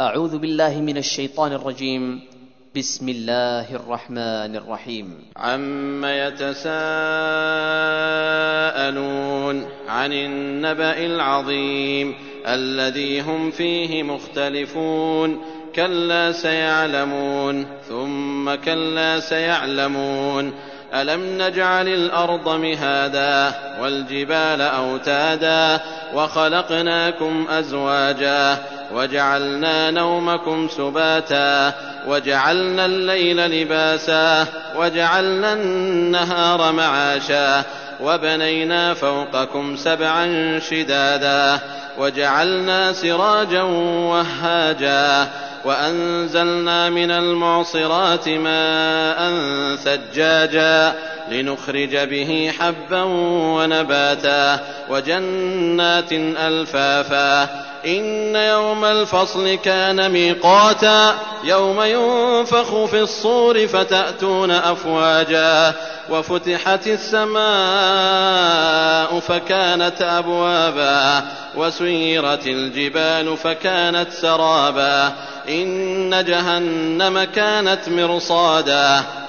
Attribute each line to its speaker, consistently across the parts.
Speaker 1: أعوذ بالله من الشيطان الرجيم. بسم الله الرحمن الرحيم.
Speaker 2: عم يتساءلون عن النبأ العظيم الذي هم فيه مختلفون كلا سيعلمون ثم كلا سيعلمون ألم نجعل الأرض مهادا والجبال أوتادا وخلقناكم أزواجا وجعلنا نومكم سباتا وجعلنا الليل لباسا وجعلنا النهار معاشا وبنينا فوقكم سبعا شدادا وجعلنا سراجا وهاجا وأنزلنا من المعصرات ماء ثجاجا. لنخرج به حبا ونباتا وجنات ألفافا. إن يوم الفصل كان ميقاتا يوم ينفخ في الصور فتأتون أفواجا. وفتحت السماء فكانت أبوابا وسيرت الجبال فكانت سرابا. إن جهنم كانت مرصادا.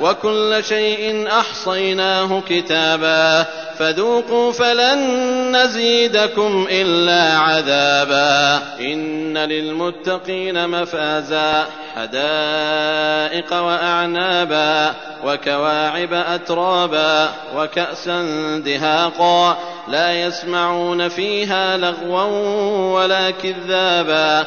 Speaker 2: وكل شيء أحصيناه كتابا فذوقوا فلن نزيدكم إلا عذابا إن للمتقين مفازا حدائق وأعنابا وكواعب أترابا وكأسا دهاقا لا يسمعون فيها لغوا ولا كذابا